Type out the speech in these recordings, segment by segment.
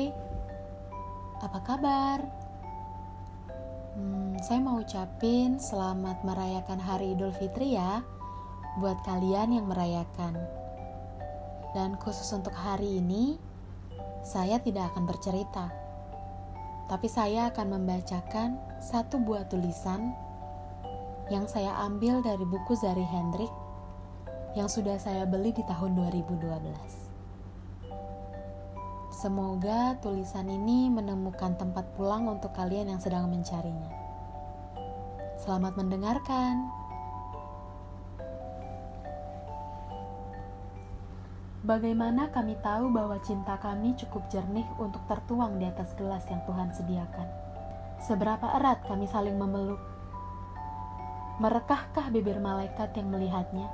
Hai, apa kabar? Hmm, saya mau ucapin selamat merayakan Hari Idul Fitri ya, buat kalian yang merayakan. Dan khusus untuk hari ini, saya tidak akan bercerita, tapi saya akan membacakan satu buah tulisan yang saya ambil dari buku Zari Hendrik yang sudah saya beli di tahun 2012. Semoga tulisan ini menemukan tempat pulang untuk kalian yang sedang mencarinya. Selamat mendengarkan. Bagaimana kami tahu bahwa cinta kami cukup jernih untuk tertuang di atas gelas yang Tuhan sediakan? Seberapa erat kami saling memeluk? Merekahkah bibir malaikat yang melihatnya?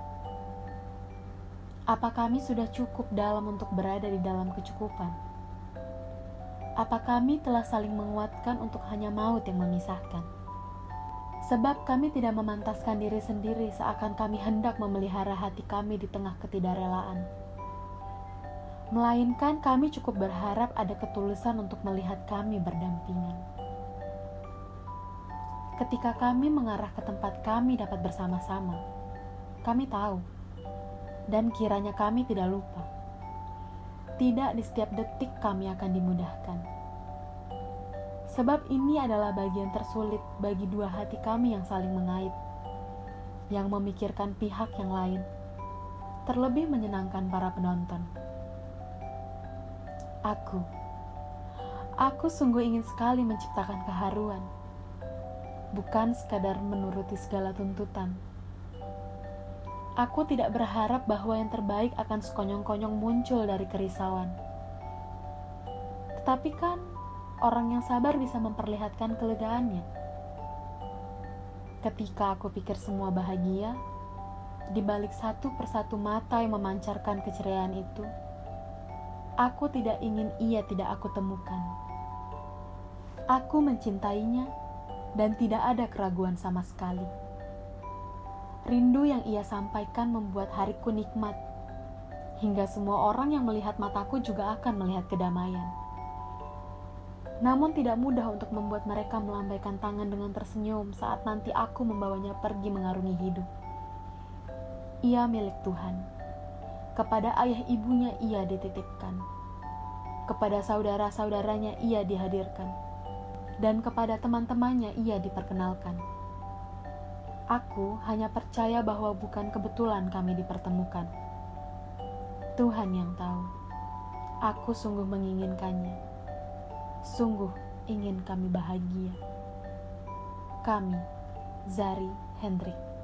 Apa kami sudah cukup dalam untuk berada di dalam kecukupan? Apa kami telah saling menguatkan untuk hanya maut yang memisahkan? Sebab kami tidak memantaskan diri sendiri seakan kami hendak memelihara hati kami di tengah ketidakrelaan. Melainkan kami cukup berharap ada ketulusan untuk melihat kami berdampingan. Ketika kami mengarah ke tempat kami dapat bersama-sama, kami tahu, dan kiranya kami tidak lupa tidak di setiap detik kami akan dimudahkan. Sebab ini adalah bagian tersulit bagi dua hati kami yang saling mengait, yang memikirkan pihak yang lain, terlebih menyenangkan para penonton. Aku, aku sungguh ingin sekali menciptakan keharuan, bukan sekadar menuruti segala tuntutan Aku tidak berharap bahwa yang terbaik akan sekonyong-konyong muncul dari kerisauan. Tetapi kan, orang yang sabar bisa memperlihatkan kelegaannya. Ketika aku pikir semua bahagia, di balik satu persatu mata yang memancarkan keceriaan itu, aku tidak ingin ia tidak aku temukan. Aku mencintainya dan tidak ada keraguan sama sekali. Rindu yang ia sampaikan membuat hariku nikmat, hingga semua orang yang melihat mataku juga akan melihat kedamaian. Namun tidak mudah untuk membuat mereka melambaikan tangan dengan tersenyum saat nanti aku membawanya pergi mengarungi hidup. Ia milik Tuhan. Kepada ayah ibunya ia dititipkan. Kepada saudara-saudaranya ia dihadirkan. Dan kepada teman-temannya ia diperkenalkan Aku hanya percaya bahwa bukan kebetulan kami dipertemukan. Tuhan yang tahu. Aku sungguh menginginkannya. Sungguh ingin kami bahagia. Kami, Zari Hendrik.